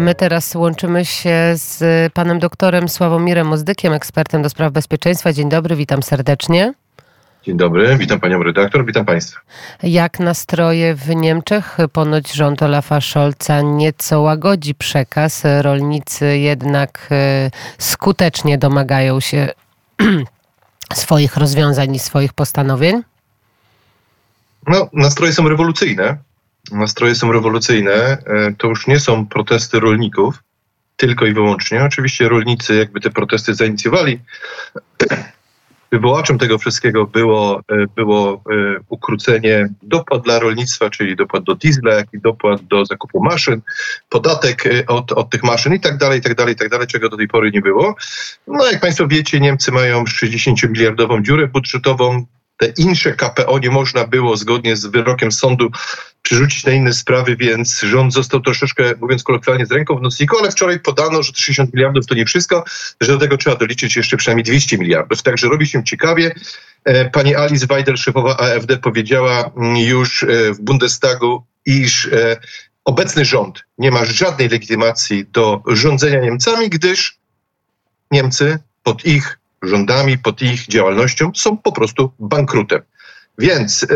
A my teraz łączymy się z panem doktorem Sławomirem Mozdykiem, ekspertem do spraw bezpieczeństwa. Dzień dobry, witam serdecznie. Dzień dobry, witam panią redaktor, witam państwa. Jak nastroje w Niemczech? Ponoć rząd Olafa Scholza nieco łagodzi przekaz. Rolnicy jednak e, skutecznie domagają się swoich rozwiązań i swoich postanowień. No, nastroje są rewolucyjne. Nastroje są rewolucyjne. E, to już nie są protesty rolników, tylko i wyłącznie. Oczywiście rolnicy jakby te protesty zainicjowali. Wywołaczem tego wszystkiego było, e, było e, ukrócenie dopłat dla rolnictwa, czyli dopłat do diesla, jak i dopłat do zakupu maszyn, podatek od, od tych maszyn i tak dalej, i tak dalej, i tak dalej, czego do tej pory nie było. No jak Państwo wiecie, Niemcy mają 60-miliardową dziurę budżetową, te insze KPO nie można było zgodnie z wyrokiem sądu przerzucić na inne sprawy, więc rząd został troszeczkę, mówiąc kolokwialnie, z ręką w nocniku, ale wczoraj podano, że 60 miliardów to nie wszystko, że do tego trzeba doliczyć jeszcze przynajmniej 200 miliardów. Także robi się ciekawie. E, pani Alice Weidel, szefowa AfD, powiedziała już e, w Bundestagu, iż e, obecny rząd nie ma żadnej legitymacji do rządzenia Niemcami, gdyż Niemcy pod ich rządami, pod ich działalnością są po prostu bankrutem. Więc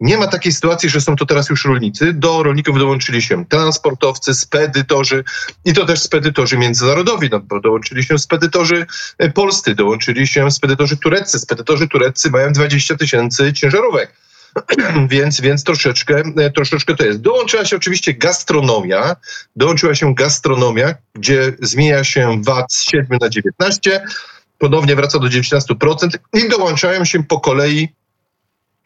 nie ma takiej sytuacji, że są to teraz już rolnicy. Do rolników dołączyli się transportowcy, spedytorzy i to też spedytorzy międzynarodowi, no bo dołączyli się spedytorzy e, polscy, dołączyli się spedytorzy tureccy. Spedytorzy tureccy mają 20 tysięcy ciężarówek. więc, więc troszeczkę, e, troszeczkę to jest. Dołączyła się oczywiście gastronomia, dołączyła się gastronomia, gdzie zmienia się VAT z 7 na 19, ponownie wraca do 19% i dołączają się po kolei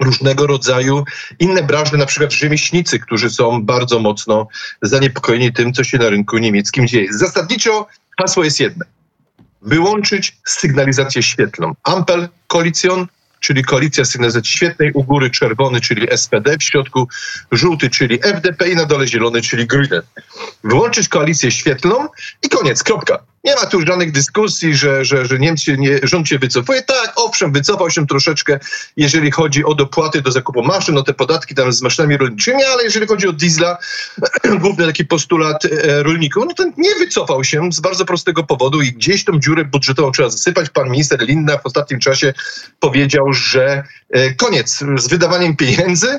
różnego rodzaju inne branże, na przykład rzemieślnicy, którzy są bardzo mocno zaniepokojeni tym, co się na rynku niemieckim dzieje. Zasadniczo hasło jest jedno. Wyłączyć sygnalizację świetlną. Ampel, koalicjon, czyli koalicja sygnalizacji świetnej, u góry czerwony, czyli SPD, w środku żółty, czyli FDP i na dole zielony, czyli Grüne. Wyłączyć koalicję świetlną i koniec, kropka. Nie ma tu żadnych dyskusji, że, że, że Niemcy nie, rząd się wycofuje. Tak, owszem, wycofał się troszeczkę, jeżeli chodzi o dopłaty do zakupu maszyn, o te podatki tam z maszynami rolniczymi, ale jeżeli chodzi o diesla, główny taki postulat e, rolników, no to nie wycofał się z bardzo prostego powodu i gdzieś tą dziurę budżetową trzeba zasypać. Pan minister Linna w ostatnim czasie powiedział, że e, koniec z wydawaniem pieniędzy,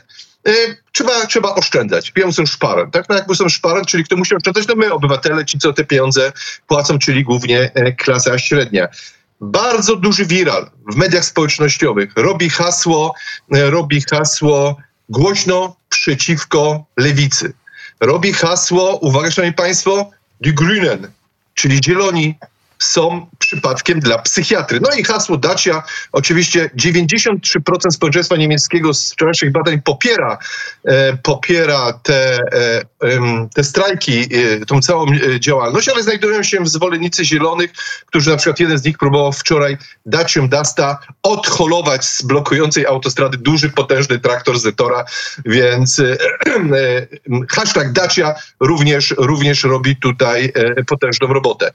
trzeba, trzeba oszczędzać. Pieniądze są szparem, tak? No jakby są szparem, czyli kto musi oszczędzać? No my, obywatele, ci, co te pieniądze płacą, czyli głównie e, klasa średnia. Bardzo duży viral w mediach społecznościowych robi hasło, e, robi hasło głośno przeciwko lewicy. Robi hasło, uwaga, szanowni państwo, Die Grünen, czyli zieloni są przypadkiem dla psychiatry. No i hasło Dacia, oczywiście 93% społeczeństwa niemieckiego z wczorajszych badań popiera, e, popiera te, e, te strajki, e, tą całą e, działalność, ale znajdują się zwolennicy zielonych, którzy na przykład jeden z nich próbował wczoraj Dacią Dasta odholować z blokującej autostrady duży, potężny traktor Zetora, więc e, e, hashtag Dacia również, również robi tutaj potężną robotę.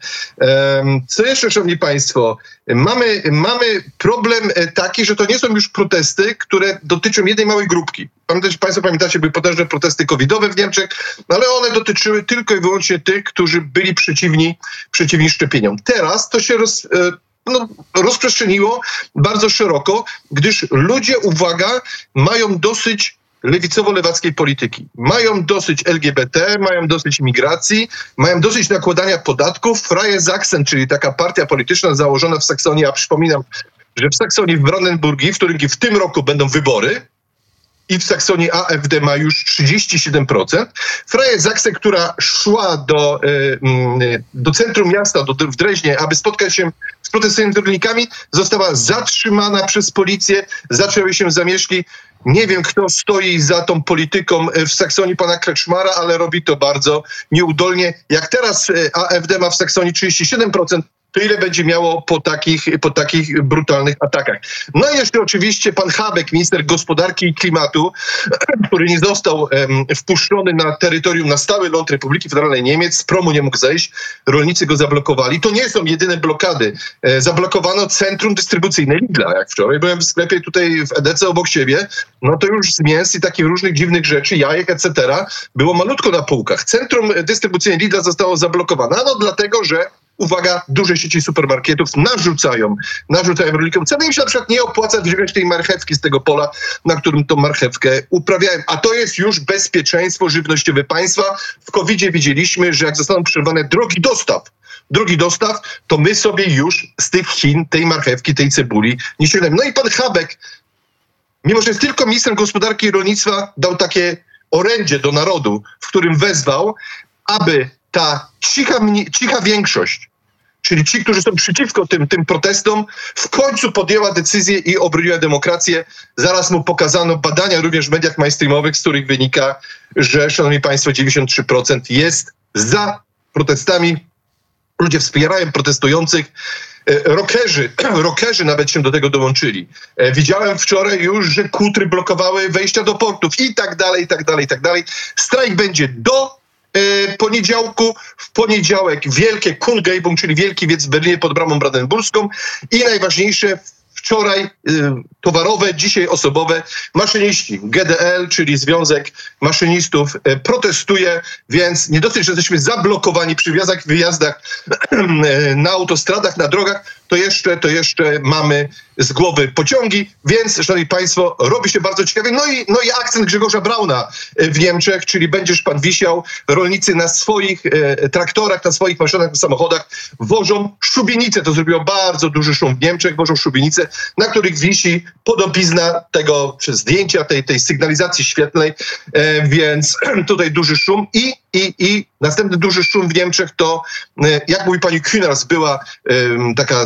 Co jeszcze, szanowni państwo? Mamy, mamy problem e, taki, że to nie są już protesty, które dotyczą jednej małej grupki. Pamiętacie, państwo pamiętacie, były potężne protesty covidowe w Niemczech, ale one dotyczyły tylko i wyłącznie tych, którzy byli przeciwni, przeciwni szczepieniom. Teraz to się roz, e, no, rozprzestrzeniło bardzo szeroko, gdyż ludzie, uwaga, mają dosyć lewicowo-lewackiej polityki. Mają dosyć LGBT, mają dosyć migracji, mają dosyć nakładania podatków. Freie Sachsen, czyli taka partia polityczna założona w Saksonii, a przypominam, że w Saksonii w Brandenburgii, w którym w tym roku będą wybory, i w Saksonii AfD ma już 37%. Freie Sachsen, która szła do, y, mm, do centrum miasta, do, w Dreźnie, aby spotkać się z protestującymi została zatrzymana przez policję, zaczęły się zamieszki. Nie wiem, kto stoi za tą polityką e, w Saksonii pana Kreczmara, ale robi to bardzo nieudolnie. Jak teraz AfD ma w Saksonii 37%, to ile będzie miało po takich, po takich brutalnych atakach. No i jeszcze oczywiście pan Habek, minister gospodarki i klimatu, który nie został wpuszczony na terytorium, na stały ląd Republiki Federalnej Niemiec, z promu nie mógł zejść, rolnicy go zablokowali. To nie są jedyne blokady. E, zablokowano centrum dystrybucyjne Lidla, jak wczoraj byłem w sklepie tutaj w Edece obok siebie, no to już z mięs i takich różnych dziwnych rzeczy, jajek, etc. było malutko na półkach. Centrum dystrybucyjne Lidla zostało zablokowane, no dlatego, że uwaga, duże sieci supermarketów narzucają, narzucają rolnikom cenę. Im się na przykład nie opłaca wziąć tej marchewki z tego pola, na którym tą marchewkę uprawiają. A to jest już bezpieczeństwo żywnościowe państwa. W covid widzieliśmy, że jak zostaną przerwane drogi dostaw, drogi dostaw, to my sobie już z tych Chin tej marchewki, tej cebuli nie sięgniemy. No i pan Habek, mimo że jest tylko ministrem gospodarki i rolnictwa, dał takie orędzie do narodu, w którym wezwał, aby ta cicha, cicha większość, czyli ci, którzy są przeciwko tym, tym protestom, w końcu podjęła decyzję i obroniła demokrację. Zaraz mu pokazano badania również w mediach mainstreamowych, z których wynika, że, szanowni państwo, 93% jest za protestami. Ludzie wspierają protestujących. E, Rokerzy, rokerzy nawet się do tego dołączyli. E, widziałem wczoraj już, że kutry blokowały wejścia do portów i tak dalej, i tak dalej, i tak dalej. Strajk będzie do poniedziałku. W poniedziałek wielkie Kungejbung, czyli Wielki Wiec w Berlinie pod bramą brandenburską i najważniejsze wczoraj y, towarowe, dzisiaj osobowe. Maszyniści GDL, czyli Związek Maszynistów, y, protestuje, więc nie dosyć, że jesteśmy zablokowani przy wjazdach, wyjazdach y, na autostradach, na drogach, to jeszcze, to jeszcze mamy z głowy pociągi, więc, szanowni państwo, robi się bardzo ciekawie. No i, no i akcent Grzegorza Brauna w Niemczech, czyli będziesz pan wisiał, rolnicy na swoich e, traktorach, na swoich maszynach, samochodach wożą szubienice. To zrobiło bardzo duży szum w Niemczech, wożą szubienice, na których wisi podobizna tego zdjęcia, tej, tej sygnalizacji świetlnej, e, więc tutaj duży szum i, i, i następny duży szum w Niemczech to, e, jak mówi pani Künars, była e, taka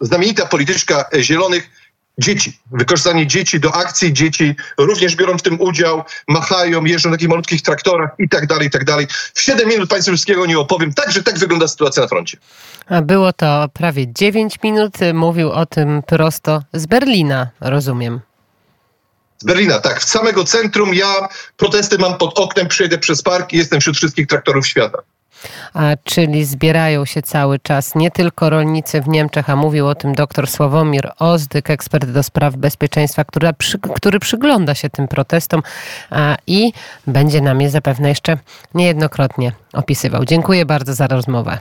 znamienita polityczka Zielonych, dzieci. Wykorzystanie dzieci do akcji, dzieci również biorą w tym udział, machają, jeżdżą na takich malutkich traktorach i tak dalej, i tak dalej. W 7 minut Państwu wszystkiego nie opowiem. Także tak wygląda sytuacja na froncie. Było to prawie 9 minut. Mówił o tym prosto z Berlina, rozumiem. Z Berlina, tak. W samego centrum ja protesty mam pod oknem, przejdę przez park i jestem wśród wszystkich traktorów świata. Czyli zbierają się cały czas nie tylko rolnicy w Niemczech, a mówił o tym dr Sławomir Ozdyk, ekspert do spraw bezpieczeństwa, który, który przygląda się tym protestom i będzie nam je zapewne jeszcze niejednokrotnie opisywał. Dziękuję bardzo za rozmowę.